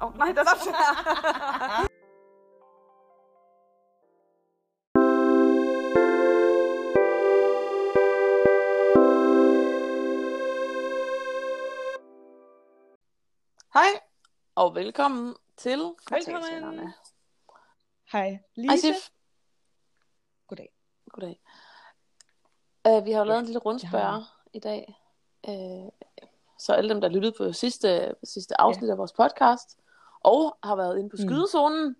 Oh, nej, der er Hej, og velkommen til Kvartalsvennerne. Hej, Lise. Hej Sif. Goddag. Goddag. Uh, vi har jo lavet Ja, en lille det har rundspørg i dag. Uh, så alle dem, der lyttede på sidste, sidste afsnit af vores podcast, og har været inde på Mm. skydezonen,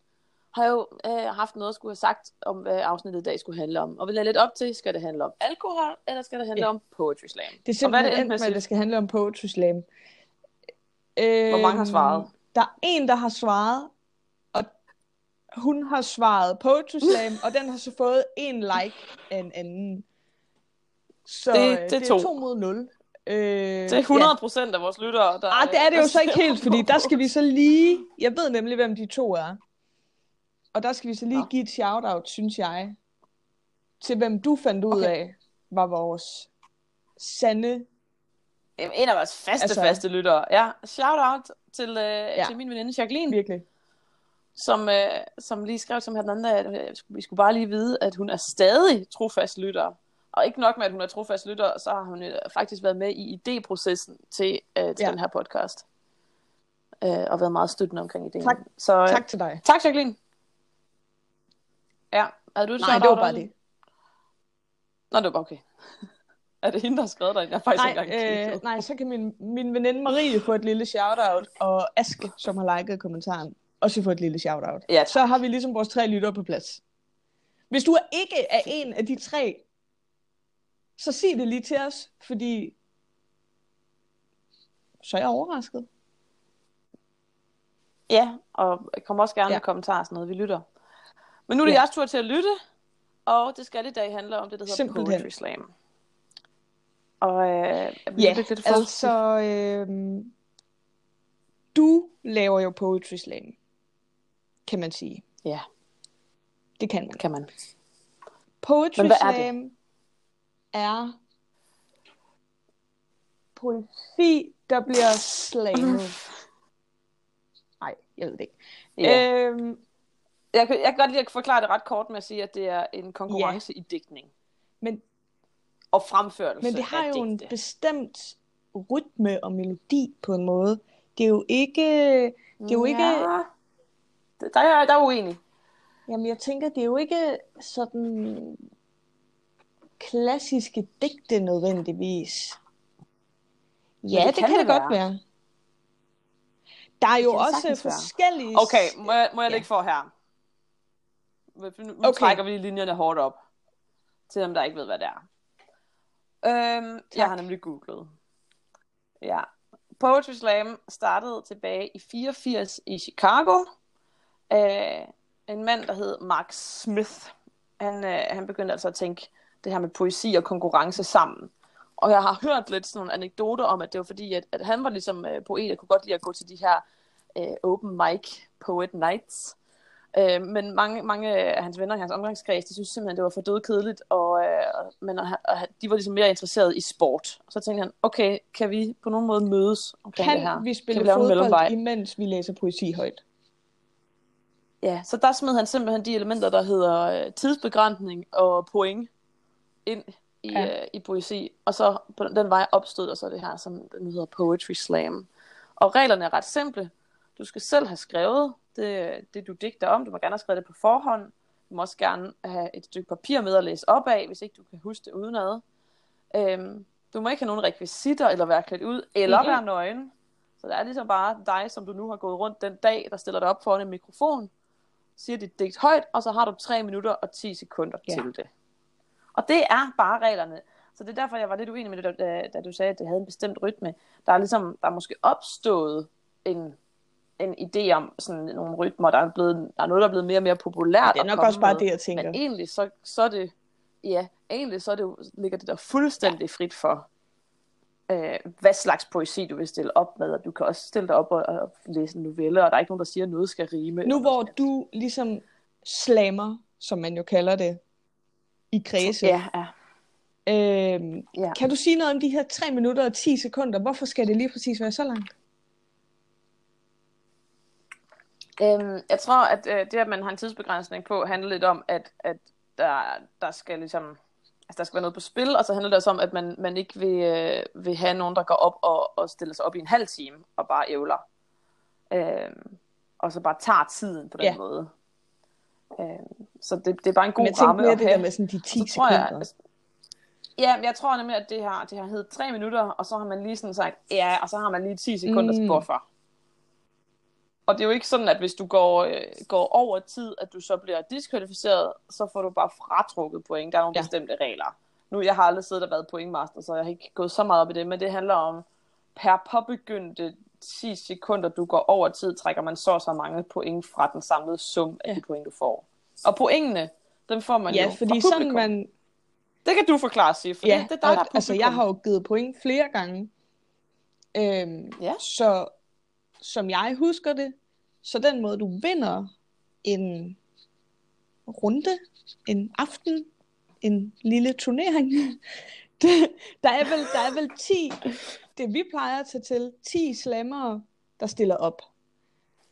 har jo uh, haft noget at skulle have sagt om, hvad afsnittet i dag skulle handle om. Og vi lader lidt op til, skal det handle om alkohol, eller skal det handle Ja. om poetry slam? Det er Og hvad er simpelthen det med, at det skal handle om Poetry Slam. Øhm, Hvor mange har svaret? Der er en, der har svaret, og hun har svaret Poetry Slam, og den har så fået en like af en anden. Så Det- øh, det er det er to. to mod 0. Øh, Det er 100 procent af vores lyttere, der... Ah, det er det jo så ikke helt, fordi der skal vi så lige... Jeg ved nemlig, hvem de to er. Og der skal vi så lige Nå. give et shout-out, synes jeg, til hvem du fandt ud Okay. af, var vores sande... Jamen, En af vores faste, altså... Faste lyttere. Ja, shout out til, øh, ja. Ja. til min veninde Jacqueline, Virkelig. som, øh, som lige skrev som her den anden dag, at øh, vi skulle bare lige vide, at hun er stadig trofast lytter. Og ikke nok med, at hun er trofast lytter, så har hun øh, faktisk været med i idéprocessen til, øh, til Ja. den her podcast. Øh, og været meget støttende omkring ideen. Tak. Så, øh, Tak til dig. tak, Jacqueline. Ja, er du et Nej, det var bare det. Nå, det var okay. er det hende, der har skrevet dig? Jeg har faktisk Nej, ikke engang øh, nej, så kan min, min veninde Marie få et lille shout-out, og Ask, som har liket kommentaren, også få et lille shout-out. Ja. Så har vi ligesom vores tre lyttere på plads. Hvis du ikke er en af de tre, så sig det lige til os, fordi så er jeg overrasket. Ja, og kommer også gerne ja. Med kommentarer og sådan noget, vi lytter. Men nu er det ja. Jeres tur til at lytte, og det skal i dag handle om det, der hedder Simpelthen. Poetry Slam. Og øh, Ja, lytte lidt altså, øh, du laver jo poetry slam, kan man sige. Ja, Det kan man. kan man. Poetry Men hvad er det? Er poesi, der bliver slammet. Nej, jeg ved det ikke. Ja. Øhm, Jeg, kan, jeg kan godt lide at forklare det ret kort med at sige, at det er en konkurrence ja. i digtning. men, Og fremførelse men det har jo en digte. bestemt rytme og melodi på en måde. Det er jo ikke... Det er jo ikke... Ja, det- der er der er uenig. Jamen, jeg tænker, det er jo ikke sådan klassiske digte nødvendigvis. Ja, det det, kan kan det det godt være. være. Der er jo også være. forskellige... Okay, må jeg, må jeg Ja. lægge for her? Nu nu Okay. trækker vi linjerne hårdt op, til dem, der ikke ved, hvad det er. Øhm, jeg har nemlig googlet. Ja. Poetry Slam startede tilbage i 84 i Chicago. Øh, en mand, der hed Mark Smith. Han, øh, han begyndte altså at tænke det her med poesi og konkurrence sammen. Og jeg har hørt lidt sådan nogle anekdoter om, at det var fordi, at, at han var ligesom øh, poet, og kunne godt lide at gå til de her øh, open mic poet nights. Øh, men mange, mange af hans venner i hans omgangskreds, de synes simpelthen, det var for død kedeligt, og, øh, men og, og, de var ligesom mere interesserede i sport. Og så tænkte han, okay, kan vi på nogen måde mødes omkring det her? Kan vi Kan spille vi lave en fodbold, imens vi læser poesi højt? Ja, så der smed han simpelthen de elementer, der hedder øh, tidsbegrænsning og point ind i, ja. Øh, i poesi. Og så på den, den vej opstod der så det her, som nu hedder Poetry Slam. Og reglerne er ret simple. Du skal selv have skrevet det, det du digter om. Du må gerne have skrevet det på forhånd. Du må også gerne have et stykke papir med at læse op af, hvis ikke du kan huske det udenad. Øhm, du må ikke have nogen rekvisitter, eller være klædt ud, eller Mhm. være nøgen. Så det er ligesom bare dig, som du nu har gået rundt den dag, der stiller dig op foran en mikrofon, siger dit digt højt, og så har du 3 minutter og 10 sekunder Ja. til det. Og det er bare reglerne. Så det er derfor, jeg var lidt uenig med det, da, da du sagde, at det havde en bestemt rytme. Der er ligesom, der er måske opstået en, en idé om sådan nogle rytmer, der er, blevet, der er noget, der er blevet mere og mere populært. Det er nok også bare med. det, jeg tænker. Men egentlig, så, så er det, ja, egentlig så er det, ligger det der fuldstændig ja. frit for, øh, hvad slags poesi du vil stille op med, og du kan også stille dig op og, og læse en novelle, og der er ikke nogen, der siger, at noget skal rime. Nu hvor du ligesom slammer, som man jo kalder det, i kredse, Ja, ja. øhm, ja. kan du sige noget om de her 3 minutter og 10 sekunder? Hvorfor skal det lige præcis være så langt? Øhm, jeg tror, at øh, det, at man har en tidsbegrænsning på, handler lidt om, at, at der, der skal ligesom... Altså, der skal være noget på spil, og så handler det også om, at man, man ikke vil, øh, vil have nogen, der går op og, og stiller sig op i en halv time og bare ævler. Øhm, og så bare tager tiden på den Ja. måde. Øhm, så det, det er bare en god Men jeg ramme mere at det der med sådan de 10 Så jeg, sekunder. altså, ja, jeg tror nemlig, at det har, det har heddet tre minutter, og så har man lige sådan sagt, ja, og så har man lige 10 sekunders Mm. buffer. Og det er jo ikke sådan, at hvis du går, øh, går over tid, at du så bliver diskvalificeret, så får du bare fratrukket point. Der er nogle ja. bestemte regler. Nu, jeg har aldrig siddet og været pointmaster, så jeg har ikke gået så meget op i det, men det handler om, per påbegyndte 10 sekunder, du går over tid, trækker man så og så mange point fra den samlede sum af Ja. de point, du får. Og pointene, dem får man Ja, jo fordi fra sådan man... Det kan du forklare, Sif, for Ja, det, det er dig, der er altså jeg har jo givet point flere gange. Øhm, Ja. Så som jeg husker det, så den måde du vinder en runde, en aften, en lille turnering, det, der, er vel, der er vel 10, det vi plejer at tage til, 10 slammere, der stiller op.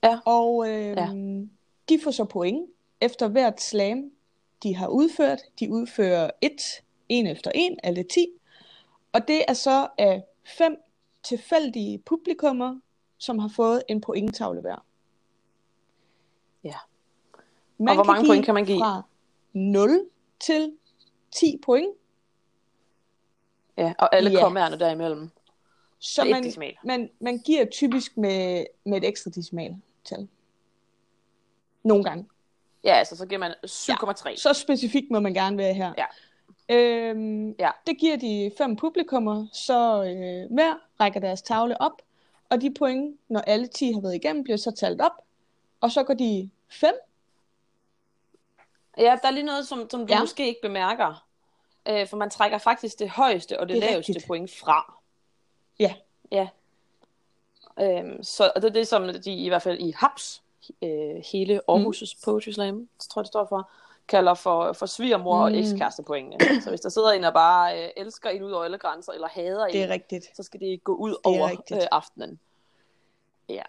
Ja. Og øhm, ja. de får så point efter hvert slam, de har udført. De udfører et, en efter en, alle 10. Og det er så af fem tilfældige publikummer, som har fået en pointtavle hver. Ja. Man Og hvor mange point kan man give? Fra 0 til 10 point. Ja, og alle Ja. kommaerne derimellem. Så et man, decimal. man, man giver typisk med, med et ekstra decimaltal. Nogle gange. Ja, altså så giver man 7,3. Ja. Så specifikt må man gerne være her. Ja. Øhm, Ja. Det giver de fem publikummer, så øh, hver rækker deres tavle op, og de point, når alle 10 har været igennem, bliver så talt op, og så går de 5. Ja, der er lige noget, som, som du Ja. måske ikke bemærker. Øh, for man trækker faktisk det højeste og det, Det laveste rigtigt. point fra. Ja. Ja. Øhm, så og det er det, som de i hvert fald i HAPS, øh, hele Aarhus' mm. Poetry Slam, tror jeg det står for, kalder for, for svigermor mm. og ekskærestepoengene. så hvis der sidder en og bare øh, elsker en ud over alle grænser, eller hader Det er en, rigtigt. så skal det gå ud er over rigtigt. øh, aftenen. Ja.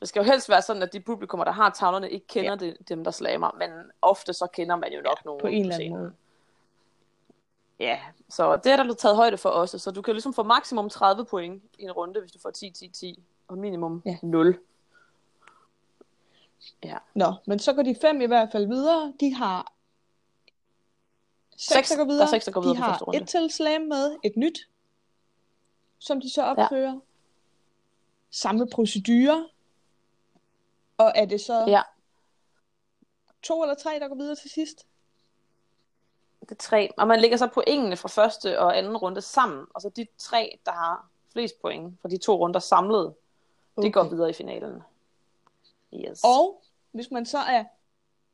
Det skal jo helst være sådan, at de publikummer, der har tavlerne, ikke kender ja. det, dem, der slammer, men ofte så kender man jo nok ja, nogen På en eller anden måde. Ja, så det er der taget højde for også, så du kan ligesom få maksimum 30 point i en runde, hvis du får 10-10-10, og minimum Ja. 0. Ja. Nå, men så går de fem i hvert fald videre. De har seks, Seks. der går Der er videre. seks, der går videre de har runde. et til slam med, et nyt, som de så opfører. Ja. Samme procedure. Og er det så Ja. to eller tre, der går videre til sidst? Det tre. Og man lægger så pointene fra første og anden runde sammen, og så de tre, der har flest point fra de to runder samlet, okay. det går videre i finalen. Yes. Og hvis man så er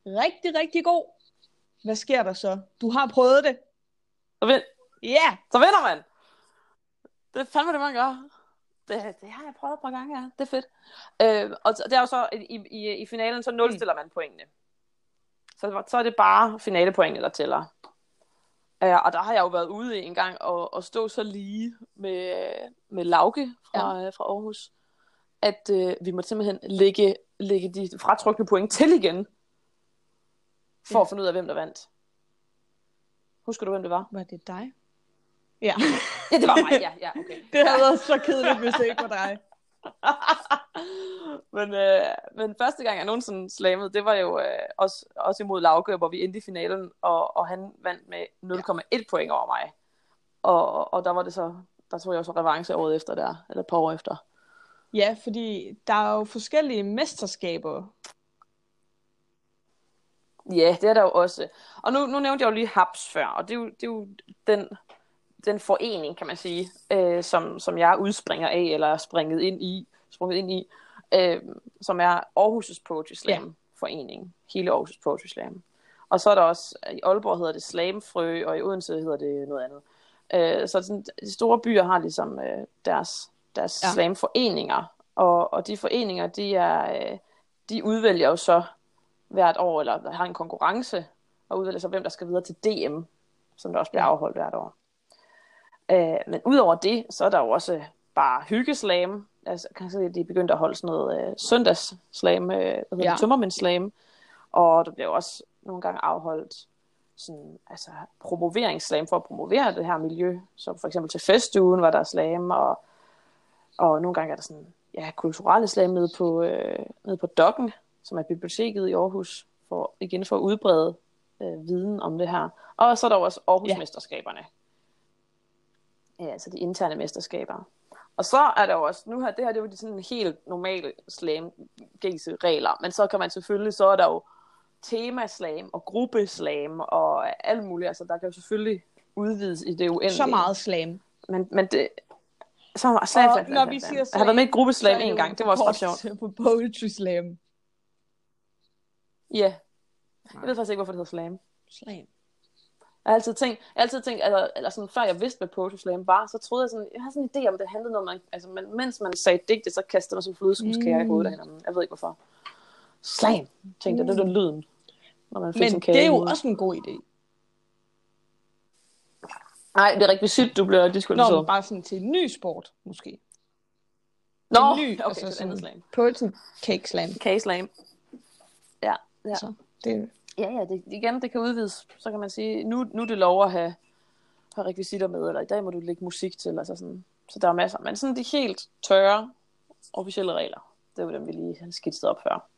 rigtig, rigtig god, hvad sker der så? Du har prøvet det. Så, vind, Ja! Yeah. så vinder man! Det er fandme det, man gør. Det, det har jeg prøvet et par gange, ja. Det er fedt. Øh, og det er jo så, i, i, i finalen, så nulstiller man pointene. Så, så er det bare finalepointene, der tæller. Øh, og der har jeg jo været ude en gang og, og stå så lige med, med Lauke fra, ja. fra Aarhus, at øh, vi må simpelthen lægge, lægge de fratrukne point til igen, for Ja. at finde ud af, hvem der vandt. Husker du, hvem det var? Var det dig? Ja. Ja, det var mig, ja, ja okay. Det havde været så kedeligt, hvis det ikke var dig. men, øh, men første gang, jeg nogensinde slamede, det var jo øh, også, også imod Lauke, hvor vi endte i finalen, og, og han vandt med 0,1 point over mig. Og, og der var det så, der tog jeg jo så revanche året efter der, eller et par år efter. Ja, fordi der er jo forskellige mesterskaber. Ja, det er der jo også. Og nu, nu nævnte jeg jo lige HAPS før, og det er jo, det er jo den, den forening, kan man sige, øh, som, som jeg udspringer af, eller er springet ind i, sprunget ind i, øh, som er Aarhus' Poetry Slam ja. forening. Hele Aarhus' Poetry Slam. Og så er der også, i Aalborg hedder det Slamfrø, og i Odense hedder det noget andet. Øh, så sådan, de store byer har ligesom øh, deres, deres Ja. slamforeninger, og, og de foreninger, de, er, øh, de udvælger jo så hvert år, eller har en konkurrence, og udvælger så, hvem der skal videre til DM, som der også bliver afholdt hvert år. Øh, men udover det, så er der jo også bare hyggeslam, altså, kan se, at de begyndte at holde sådan noget øh, søndagsslam, øh, hvad Ja. tømmermændslam, og der blev også nogle gange afholdt sådan, altså, promoveringsslam for at promovere det her miljø. Så for eksempel til festugen var der slam, og, og nogle gange er der sådan, ja, kulturelle slam nede på, øh, nede på Dokken, som er biblioteket i Aarhus, for, igen for at udbrede øh, viden om det her. Og så er der også Aarhusmesterskaberne. Ja, altså de interne mesterskaber. Og så er der også, nu her, det her det er jo de sådan helt normale slam gængse regler, men så kan man selvfølgelig, så er der jo temaslam og gruppeslam og alt muligt, altså der kan jo selvfølgelig udvides i det uendelige. Så meget slam. Men, men det, så meget slam, Og slam, slam, når slam, vi slam. siger Jeg har været med i slam, gruppeslam en gang, det var også ret sjovt. På Poetry Slam. Ja. Jeg ved faktisk ikke, hvorfor det hedder slam. Slam. Jeg har altid tænkt, jeg har altid tænkt altså, eller sådan, før jeg vidste, hvad Poetry Slam var, så troede jeg sådan, jeg har sådan en idé om, det handlede noget, man, altså, man, mens man sagde digte, så kastede man sådan flødeskumskære mm. i hovedet af hinanden. Jeg ved ikke, hvorfor. Slam, tænkte jeg, det er den lyden, når man fik Men det er jo også en god idé. Nej, det er rekvisit, du bliver Nå, diskvalificeret. men bare sådan til en ny sport, måske. Nå, en ny, okay, altså så et andet slam. Poetry Cake Slam. Kageslam. Ja, ja. Så det, Ja, ja, det, igen, det kan udvides. Så kan man sige, nu, nu er det lov at have, have rekvisitter med, eller i dag må du lægge musik til, altså sådan. Så der er masser. Men sådan de helt tørre, officielle regler, det var dem, vi lige har skitset op før.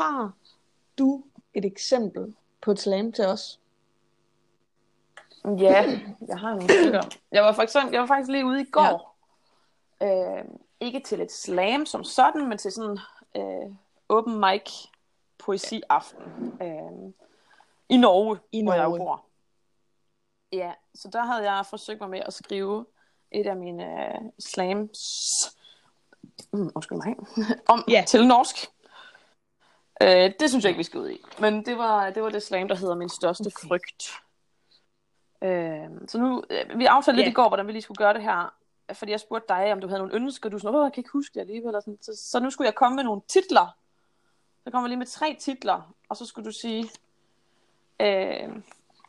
har du et eksempel på et slam til os? Ja, jeg har nogle stykker. Jeg var, for eksempel, jeg var faktisk lige ude i går. Øh, ikke til et slam som sådan, men til sådan øh, open mic poesiaften øh, i Norge, I hvor jeg Norge. bor. Ja, så der havde jeg forsøgt mig med at skrive et af mine øh, slams, mm, undskyld mig, om Ja. til norsk. Øh, det synes jeg ikke, vi skal ud i. Men det var det, var det slam, der hedder Min største Okay. frygt. Øh, så nu, øh, vi aftalte lidt Ja. i går, hvordan vi lige skulle gøre det her. Fordi jeg spurgte dig, om du havde nogle ønsker. Du sådan, åh, jeg kan ikke huske det alligevel. Og sådan. Så, så nu skulle jeg komme med nogle titler. Så kommer jeg lige med tre titler. Og så skulle du sige, øh,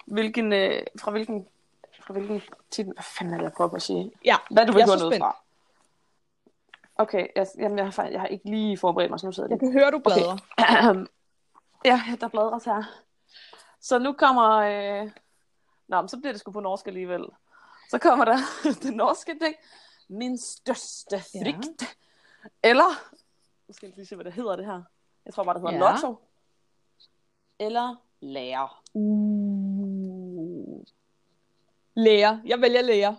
hvilken, øh, fra hvilken fra hvilken titel, hvad fanden er det, jeg prøver på at sige? Ja, Hvad du vil så noget fra. Okay, jeg, jamen, jeg, har, jeg har ikke lige forberedt mig, så nu sidder jeg jeg kan høre, du bladrer. Okay. ja, der bladres her. Så nu kommer... Øh... Nå, men så bliver det sgu på norsk alligevel. Så kommer der det norske dæk. Min største frygt. Ja. Eller... Nu skal jeg lige se, hvad det hedder det her. Jeg tror bare, det hedder Ja. lotto. Eller lærer. Uh. Læger. Jeg vælger læger.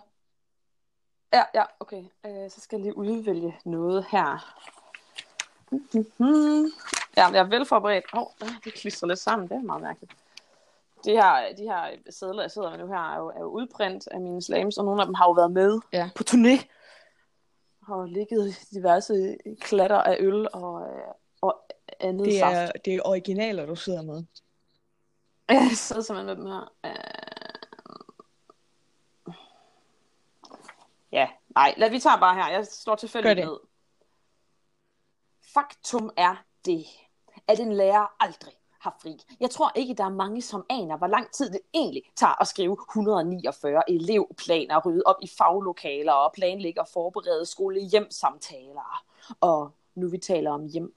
Ja, ja, okay. Øh, så skal jeg lige udvælge noget her. Mhm. Ja, jeg er velforberedt. Åh, oh, det klistrer lidt sammen. Det er meget mærkeligt. De her, de her sædler, jeg sidder med nu her, er jo, er jo udprint af mine slams, og nogle af dem har jo været med Ja. på turné. Har ligget diverse klatter af øl og, øh, og andet Det saft. er, det er originaler, du sidder med. Jeg sidder simpelthen med dem her. Øh... Ja, nej, lad vi tager bare her. Jeg slår tilfældigt ned. Faktum er det, at en lærer aldrig har fri. Jeg tror ikke, der er mange, som aner, hvor lang tid det egentlig tager at skrive 149 elevplaner, rydde op i faglokaler og planlægge og forberede skole-hjem-samtaler. Og nu vi taler om hjem,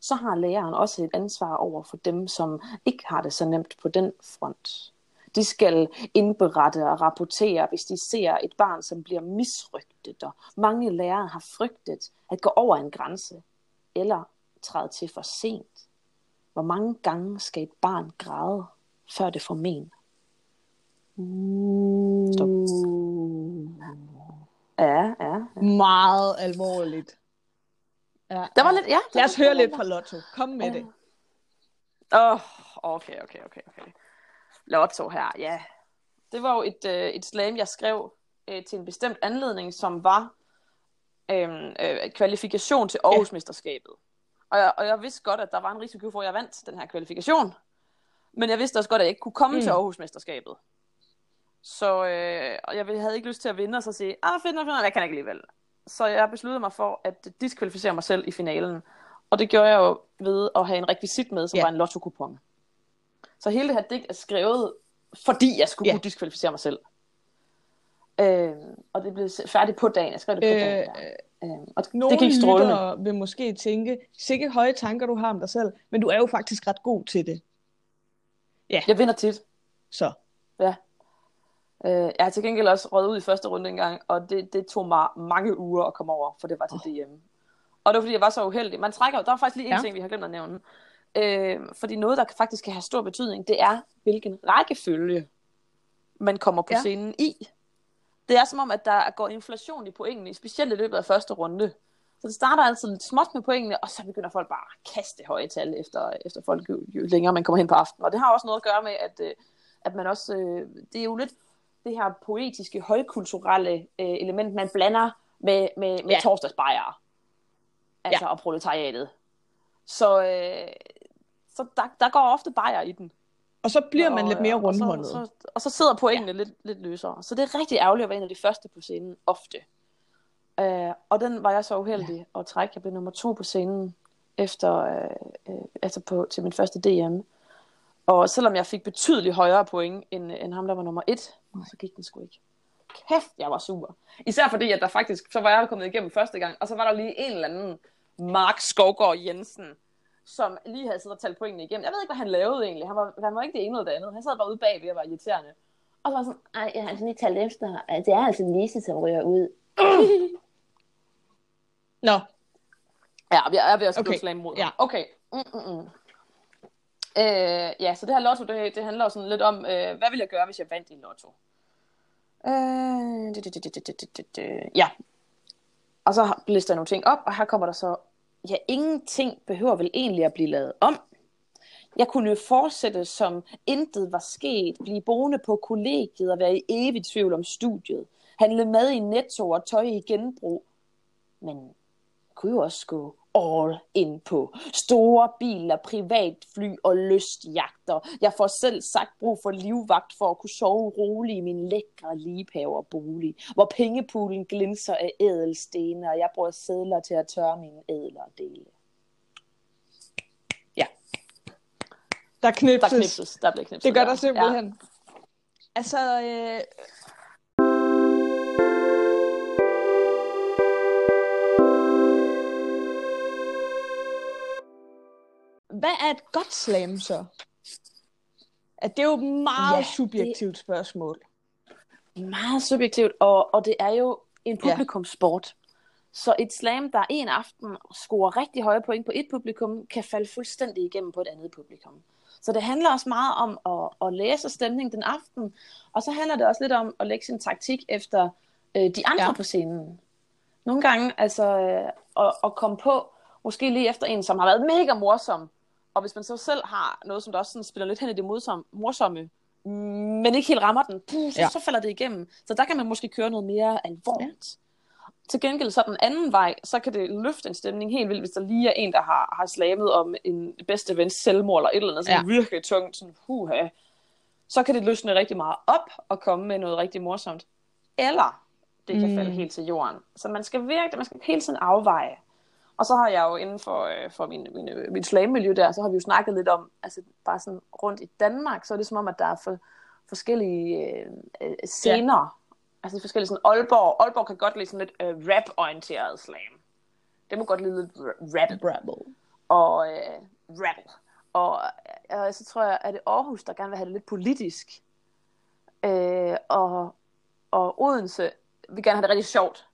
så har læreren også et ansvar over for dem, som ikke har det så nemt på den front. De skal indberette og rapportere, hvis de ser et barn, som bliver misrygtet, og mange lærere har frygtet at gå over en grænse eller træde til for sent. Hvor mange gange skal et barn græde, før det får men? Stop. Ja, ja. Meget alvorligt. Ja. Der var lidt, ja. Lad os høre lidt fra Lotto. Kom med det. Åh, oh, okay, okay, okay, okay. Lotto her, ja. Det var jo et, øh, et slam, jeg skrev øh, til en bestemt anledning, som var øh, øh, kvalifikation til Aarhusmesterskabet. Og jeg, og jeg vidste godt, at der var en risiko for, at jeg vandt den her kvalifikation. Men jeg vidste også godt, at jeg ikke kunne komme Mm. til Aarhusmesterskabet. Så øh, og jeg havde ikke lyst til at vinde og så sige, ah fedt fedt nok, jeg kan ikke alligevel. Så jeg besluttede mig for at diskvalificere mig selv i finalen. Og det gjorde jeg jo ved at have en rekvisit med, som Ja. var en lotto-kupon. Så hele det her digt er skrevet, fordi jeg skulle Ja. kunne diskvalificere mig selv. Øh, og det blev færdigt på dagen. Jeg skrev det på Øh, dagen. Der. Øh, og Nogle det gik strålende. vil måske tænke, sikke høje tanker du har om dig selv, men du er jo faktisk ret god til det. Jeg vinder tit. Så. Ja. Øh, jeg har til gengæld også røget ud i første runde engang, og det, det tog mig mange uger at komme over, for det var til oh. DM. Og det var fordi, jeg var så uheldig. Man trækker jo, der er faktisk lige en Ja. ja. ting, vi har glemt at nævne. Øh, fordi noget, der faktisk kan have stor betydning, det er, hvilken rækkefølge man kommer på Ja. ja. scenen i. Det er som om, at der går inflation i pointene, specielt i løbet af første runde. Så det starter altid lidt småt med pointene, og så begynder folk bare at kaste høje tal efter, efter folk, jo, jo længere man kommer hen på aftenen. Og det har også noget at gøre med, at, øh, at man også, øh, det er jo lidt det her poetiske, højkulturelle øh, element, man blander med, med, med Ja. torsdagsbejere. Altså, ja. og proletariatet. Så, så der, der går ofte bajer i den. Og så bliver man og, lidt mere og så- rundhåndet. Så, så, og så sidder pointene ja. lidt, lidt løsere. Så det er rigtig ærgerligt at være en af de første på scenen, ofte. Øh, og den var jeg så uheldig ja. at trække. Jeg blev nummer to på scenen efter, øh, øh, altså på, til min første DM. Og selvom jeg fik betydeligt højere point end, end ham, der var nummer et, så gik den sgu ikke. Kæft, jeg var sur. Især fordi, at der faktisk, så var jeg kommet igennem første gang, og så var der lige en eller anden Mark Skovgaard Jensen, som lige havde siddet og talt pointene igennem. Jeg ved ikke, hvad han lavede egentlig. Han var, han var ikke det ene eller det andet. Han sad bare ude bagved og var irriterende. Og så var sådan, ej, jeg har altså lige talt efter. Det er altså Lise, som ryger ud. Nå. Ja, jeg er ved at skrive okay. slag mod ja. Okay. Mm-mm. Øh, ja, så det her lotto, det, det handler sådan lidt om, øh, hvad vil jeg gøre, hvis jeg vandt i lotto? Øh, det, det, det, det, det, det, det. Ja. Og så lister jeg nogle ting op, og her kommer der så ja, ingenting behøver vel egentlig at blive lavet om. Jeg kunne jo fortsætte som intet var sket, blive boende på kollegiet og være i evig tvivl om studiet, handle mad i netto og tøj i genbrug. Men kunne jo også gå all in på store biler, privatfly og lystjagter. Jeg får selv sagt brug for livvagt for at kunne sove roligt i min lækre liebhaver bolig, hvor pengepoolen glinser af ædelstene, og jeg bruger sædler til at tørre mine ædlere dele. der knipses. Der knipses, der bliver knipset. Det gør der Ja. simpelthen. Ja. Altså, øh... Hvad er et godt slam så? At det er jo et meget Ja, ja, det- subjektivt spørgsmål. Meget subjektivt, og, og det er jo en Ja. publikumsport. Så et slam, der en aften scorer rigtig høje point på et publikum, kan falde fuldstændig igennem på et andet publikum. Så det handler også meget om at, at læse stemningen den aften, og så handler det også lidt om at lægge sin taktik efter øh, de andre Ja. ja. på scenen. Nogle gange altså øh, at, at komme på, måske lige efter en, som har været mega morsom, og hvis man så selv har noget, som der også sådan spiller lidt hen i det modsom, morsomme, mm, men ikke helt rammer den, puh, så, Ja. så falder det igennem. Så der kan man måske køre noget mere alvorligt. Ja. Til gengæld så den anden vej, så kan det løfte en stemning helt vildt, hvis der lige er en, der har, har slamet om en bedste vens selvmord, eller et eller andet sådan Ja. virkelig tungt, sådan huha. Så kan det løsne rigtig meget op og komme med noget rigtig morsomt. Eller det kan mm. falde helt til jorden. Så man skal virkelig, man skal hele tiden afveje. Og så har jeg jo inden for, øh, for min, min, øh, min slagmiljø der, så har vi jo snakket lidt om, altså bare sådan rundt i Danmark, så er det som om, at der er for, forskellige øh, øh, scener. Ja. Altså forskellige sådan Aalborg. Aalborg kan godt lide sådan lidt øh, rap-orienteret slam. Det må godt lide lidt rap Brabble. og øh, rap. Og øh, så tror jeg, at det Aarhus, der gerne vil have det lidt politisk. Øh, og, og Odense vil gerne have det rigtig sjovt.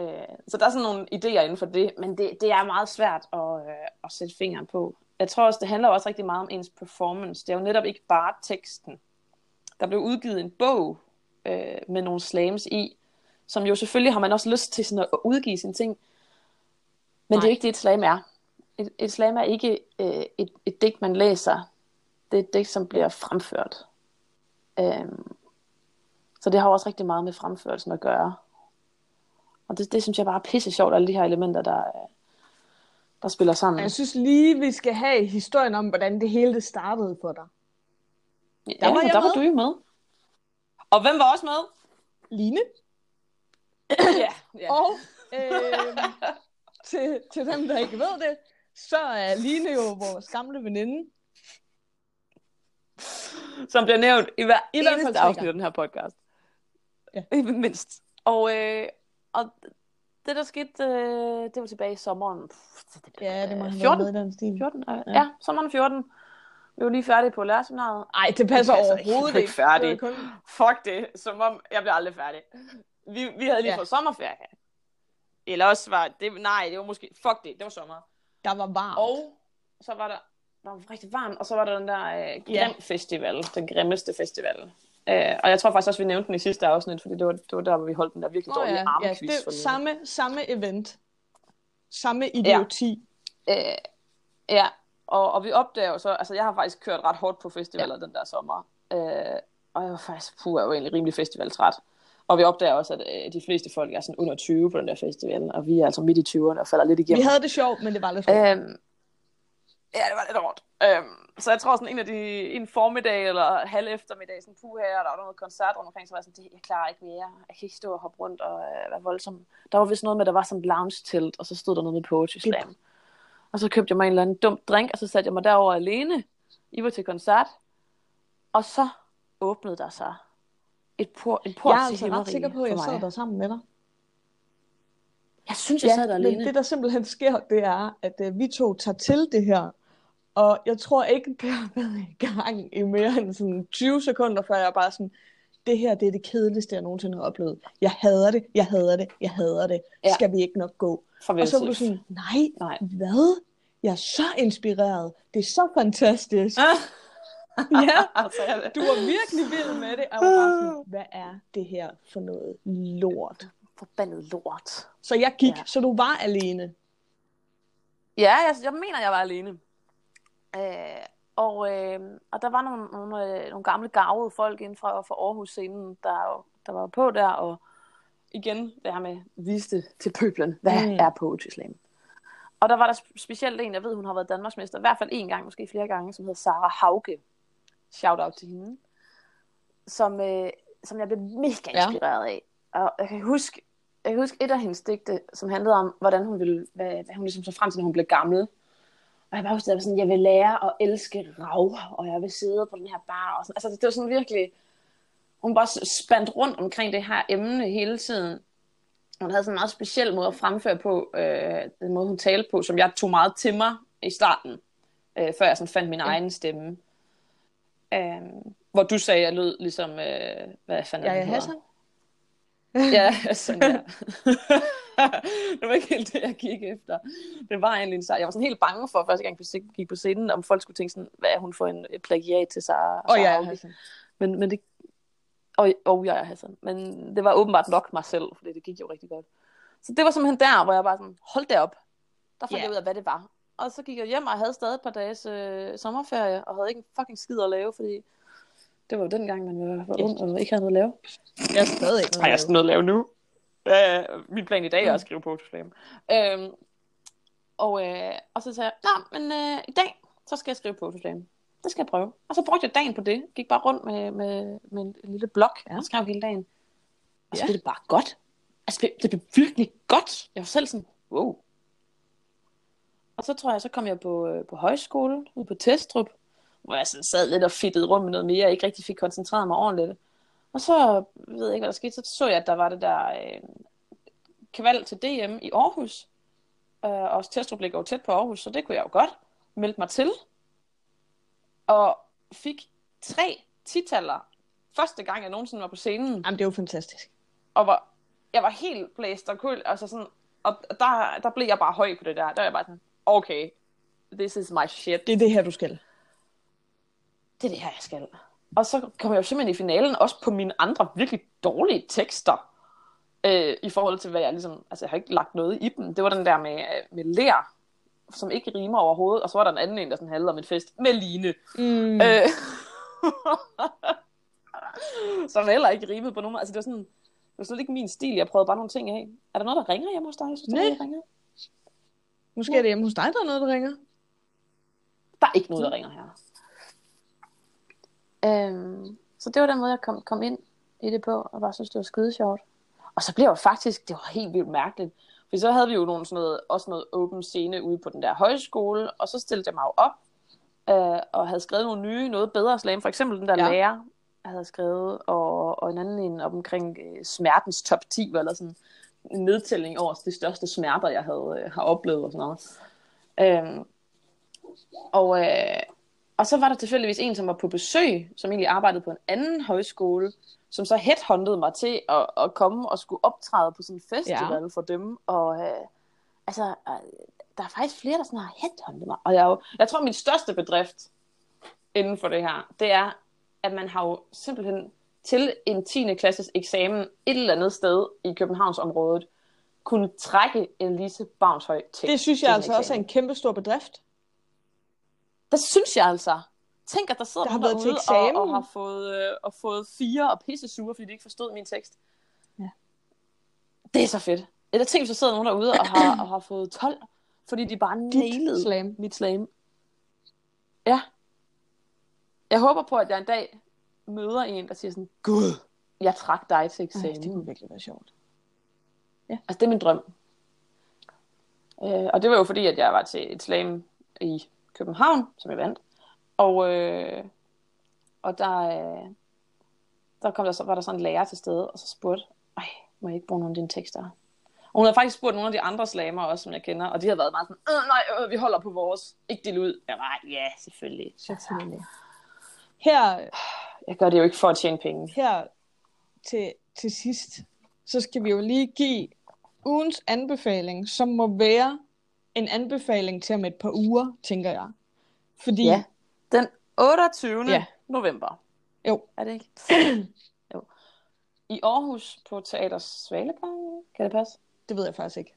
Øh, så der er sådan nogle idéer inden for det, men det, det er meget svært at, øh, at sætte fingeren på. Jeg tror også, det handler også rigtig meget om ens performance. Det er jo netop ikke bare teksten. Der blev udgivet en bog øh, med nogle slams i, som jo selvfølgelig har man også lyst til sådan at udgive sine ting. Men Nej. det er jo ikke det, et slam er. Et, et slam er ikke øh, et, et digt, man læser. Det er et digt, som bliver fremført. Øhm, så det har også rigtig meget med fremførelsen at gøre. Og det, det synes jeg bare er pisse sjovt, alle de her elementer, der, der spiller sammen. Jeg synes lige, vi skal have historien om, hvordan det hele det startede for dig. ja, der var jeg der var med. du jo med. Og hvem var også med? Line. ja, ja. Og øh, til, til dem, der ikke ved det, så er Line jo vores gamle veninde. som bliver nævnt i hver I hvert fald eneste afsnit af den her podcast. Ja. Mindst. Og, øh, og det, der skete, øh, det var tilbage i sommeren. Pff, det, Ja, det må øh, have 14, været med den stil. 14, øh, Ja. ja. sommeren 14. Vi var lige færdige på lærerseminaret. Ej, det passer Det overhovedet er ikke. færdig. Kun... Fuck det, som om jeg bliver aldrig færdig. Vi, vi havde lige ja. fået sommerferie. Eller også var det, nej, det var måske, fuck det, det var sommer. Der var varmt. Og så var der, der var rigtig varmt, og så var der den der øh, Grim Ja. Festival, den grimmeste festival. Øh, og jeg tror faktisk også, vi nævnte den i sidste afsnit, fordi det var, det var der, hvor vi holdt den der virkelig Nå dårlige ja, ja, armquiz. det er samme, samme event. Samme idioti. Øh, ja, og, og vi opdager jo så, altså jeg har faktisk kørt ret hårdt på festivaler ja. den der sommer. Øh, og jeg var faktisk, puh, jeg var egentlig rimelig festivaltræt. Og vi opdager også, at øh, de fleste folk er sådan under 20 på den der festival, og vi er altså midt i 20'erne og falder lidt Vi igennem. havde det sjovt, men det var lidt hårdt. Øhm, ja, det var lidt hårdt. Øhm, så jeg tror sådan en af de, en formiddag eller halv eftermiddag, sådan puh her, der var noget koncert rundt omkring, så var jeg sådan, det, jeg klarer ikke mere. Jeg kan ikke stå og hoppe rundt og øh, være voldsom. Der var vist noget med, at der var sådan et lounge-telt, og så stod der noget med poetry slam. Og så købte jeg mig en eller anden dum drink, og så satte jeg mig derover alene. I var til koncert. Og så åbnede der sig et por, en port jeg er altså ret sikker på, at jeg sad der sammen med dig. Jeg synes, jeg sad der men alene. det der simpelthen sker, det er, at uh, vi to tager til det her. Og jeg tror ikke, det har været i gang i mere end sådan 20 sekunder, før jeg er bare sådan, det her det er det kedeligste, jeg nogensinde har oplevet. Jeg hader det, jeg hader det, jeg hader det. Ja. Skal vi ikke nok gå? Farvel, Og så var du sådan, nej, Nej. hvad? Jeg er så inspireret. Det er så fantastisk. Ah. ja, jeg, du var virkelig vild med det. Og jeg var bare sådan, hvad er det her for noget lort? forbandet lort. Så jeg gik, Ja. så du var alene. Ja, jeg, jeg mener, jeg var alene. Øh, og, øh, og der var nogle, nogle, øh, nogle gamle gavede folk inden fra, fra Aarhus scenen, der, der var på der, og igen det her med viste til pøblen, hvad Mm. er poetry. Og der var der sp- specielt en, jeg ved, hun har været Danmarksmester, i hvert fald en gang, måske flere gange, som hedder Sara Hauge. Shout out til hende. Som, øh, som jeg blev mega Ja. inspireret af. Og jeg kan huske, jeg kan huske et af hendes digte, som handlede om, hvordan hun ville, hvad, hvad hun ligesom så frem til, når hun blev gammel. Og jeg var sådan, jeg vil lære at elske rav, og jeg vil sidde på den her bar. Og sådan. Altså, det var sådan virkelig, hun bare spændt rundt omkring det her emne hele tiden. Hun havde sådan en meget speciel måde at fremføre på, øh, den måde hun talte på, som jeg tog meget til mig i starten, øh, før jeg sådan fandt min Ja. egen stemme. Øh, hvor du sagde, at jeg lød ligesom, øh, hvad fanden Ja, ja, Hassan. Ja, sådan ja. det var ikke helt det, jeg gik efter. Det var egentlig en sejr. Jeg var sådan helt bange for, første gang jeg gik på scenen, om folk skulle tænke sådan, hvad er hun for en plagiat til sig? Og ja, ja, Hassan. Men, men det... Og, og jeg er Hassan. Men det var åbenbart nok mig selv, fordi det gik jo rigtig godt. Så det var simpelthen der, hvor jeg bare sådan, hold det op. Der fandt yeah. jeg ud af, hvad det var. Og så gik jeg hjem, og jeg havde stadig et par dages øh, sommerferie, og havde ikke en fucking skid at lave, fordi det var jo dengang, man var, var ung og ikke havde noget at lave. Jeg er stadig ikke Har jeg sådan noget at lave nu? Ja, min plan i dag er at skrive på Slam. Øhm, og, øh, og så sagde jeg, Nå, men øh, i dag, så skal jeg skrive på Slam. Det skal jeg prøve. Og så brugte jeg dagen på det. Gik bare rundt med, med, med en, lille blok Ja. og skrev hele dagen. Og så Ja. blev det bare godt. Altså, det, det blev virkelig godt. Jeg var selv sådan, wow. Og så tror jeg, så kom jeg på, øh, på højskole, ude på Testrup, hvor jeg sådan sad lidt og fittede rundt med noget mere, og ikke rigtig fik koncentreret mig ordentligt. Og så, ved jeg ikke, hvad der skete, så så jeg, at der var det der øh, kval til DM i Aarhus. Øh, og Testrup ligger jo tæt på Aarhus, så det kunne jeg jo godt melde mig til. Og fik tre titaller første gang, jeg nogensinde var på scenen. Jamen, det er jo fantastisk. Og var, jeg var helt blæst og kul. Altså sådan, og der, der blev jeg bare høj på det der. Der var jeg bare sådan, okay, this is my shit. Det er det her, du skal. Det er det her, jeg skal. Og så kom jeg jo simpelthen i finalen, også på mine andre virkelig dårlige tekster, øh, i forhold til, hvad jeg ligesom, altså jeg har ikke lagt noget i dem. Det var den der med, øh, med lær, som ikke rimer overhovedet, og så var der en anden en, der sådan handlede om en fest med Line. Mm. Øh, som heller ikke rimede på nogen. Altså det var sådan, det var slet ikke min stil, jeg prøvede bare nogle ting af. Er der noget, der ringer hjemme hos dig? Jeg synes, der er der ringer. Måske er det hjemme hos dig, der er noget, der ringer. Der er ikke noget, der ringer her. Øhm, så det var den måde, jeg kom, kom ind i det på, og bare synes, det var skide sjovt. Og så blev jeg faktisk, det var helt vildt mærkeligt, for så havde vi jo nogle sådan noget, også noget åben scene ude på den der højskole, og så stillede jeg mig jo op, øh, og havde skrevet nogle nye, noget bedre slam. For eksempel den der Ja. lærer, jeg havde skrevet, og, og en anden en op omkring øh, smertens top 10, eller sådan en nedtælling over de største smerter, jeg havde øh, har oplevet og sådan noget. Øhm, og, øh, og så var der tilfældigvis en, som var på besøg, som egentlig arbejdede på en anden højskole, som så headhuntede mig til at, at komme og skulle optræde på sådan en festival ja. for dem. Og øh, altså, øh, der er faktisk flere, der sådan har headhuntet mig. Og jeg, jo, jeg tror, min største bedrift inden for det her, det er, at man har jo simpelthen til en 10. klasses eksamen et eller andet sted i Københavnsområdet kunne trække en Lise Bavnshøj til. Det synes jeg altså også er eksamen. en kæmpe stor bedrift. Det synes jeg altså. Tænk, at der sidder Der nogen derude og, og, har fået, øh, og fået fire og pisse sure, fordi de ikke forstod min tekst. Ja. Det er så fedt. Eller tænk, hvis der sidder nogen derude og har, og har fået 12, fordi de bare nailede slam. mit slam. Ja. Jeg håber på, at jeg en dag møder en, der siger sådan, Gud, jeg trak dig til Ej, eksamen. det kunne virkelig være sjovt. Altså, det er min drøm. Øh, og det var jo fordi, at jeg var til et slam i København, som jeg vandt. Og, øh, og der, øh, der, kom der, så, var der sådan en lærer til stede, og så spurgte, ej, må jeg ikke bruge nogle af dine tekster? Og hun havde faktisk spurgt nogle af de andre slamer også, som jeg kender, og de havde været meget sådan, øh, nej, øh, vi holder på vores, ikke dele ud. Jeg var, ja, selvfølgelig. Selvfølgelig. Her, Jeg gør det jo ikke for at tjene penge. her til, til sidst, så skal vi jo lige give ugens anbefaling, som må være en anbefaling til om et par uger, tænker jeg. Fordi, Ja. Den 28. Ja. Ja. november. jo, Er det ikke? jo. I Aarhus på Teater Svalegang. Kan det passe? det ved jeg faktisk ikke.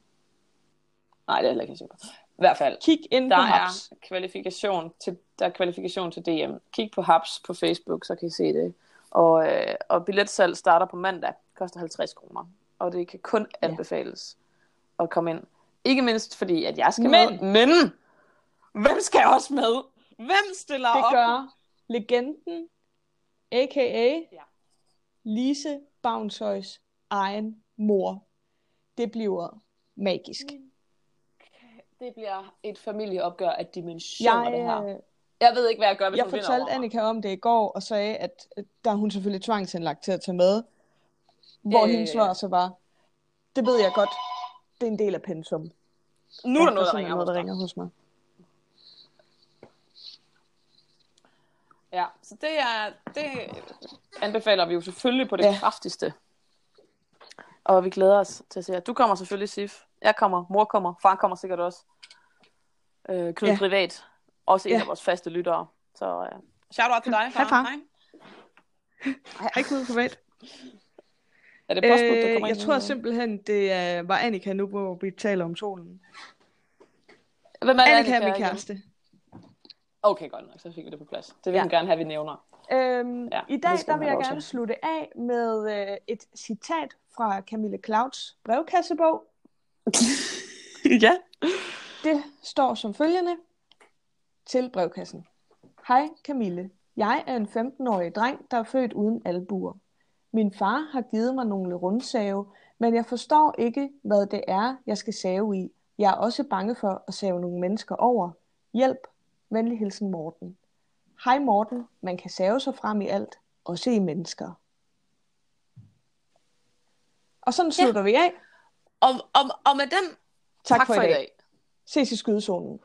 Nej, det er heller ikke jeg sikker på. I hvert fald. Kig ind Der på er Haps. kvalifikation til, der er kvalifikation til DM. Kig på Haps på Facebook, så kan I se det. Og, øh, og billetsalg starter på mandag. Koster 50 kroner. Og det kan kun Ja. anbefales at komme ind. Ikke mindst fordi, at jeg skal Men- med. Men! Hvem skal også med? Hvem stiller Det op? gør legenden, a.k.a. Ja. Lise Bavnshøjs egen mor. Det bliver magisk. Det bliver et familieopgør af dimensioner, Jeg, det her. øh, Jeg ved ikke, hvad jeg gør, hvis jeg hun fortalte. Annika om det i går, og sagde, at øh, der er hun selvfølgelig tvangsindlagt til at tage med. Hvor ja, hendes svar så var, det ved jeg godt, det er en del af pensum. Nu er der noget, der ringer noget, der ringer hos mig. Ja, så det er, det anbefaler vi jo selvfølgelig på det Ja. kraftigste. Og vi glæder os til at se, at du kommer selvfølgelig, Sif. Jeg kommer, mor kommer, far kommer sikkert også. Øh, Knud Ja. Privat, også en Ja. af vores faste lyttere. Så uh, shout out til dig, far. Hej, far. Hej. Hej Knud privat. Er det postbud, der Øh, kommer jeg ind tror nu? simpelthen, det er, var Annika nu, hvor vi taler om solen. Hvem er det, Annika er min igen? kæreste. Okay, godt nok, så fik vi det på plads. Det vil Ja. hun gerne have, vi nævner. Øhm, Ja, I dag der vil jeg lov gerne slutte af med øh, et citat fra Camille Clouds brevkassebog. ja. Det står som følgende til brevkassen. Hej Camille. Jeg er en 15-årig dreng, der er født uden albuer. Min far har givet mig nogle rundsave, men jeg forstår ikke, hvad det er, jeg skal save i. Jeg er også bange for at save nogle mennesker over. Hjælp. Venlig hilsen Morten. Hej Morten, man kan save sig frem i alt, også i mennesker. Og sådan slutter vi af. Og, og, og med den, Tak, tak for, i dag. Ses i skydezonen.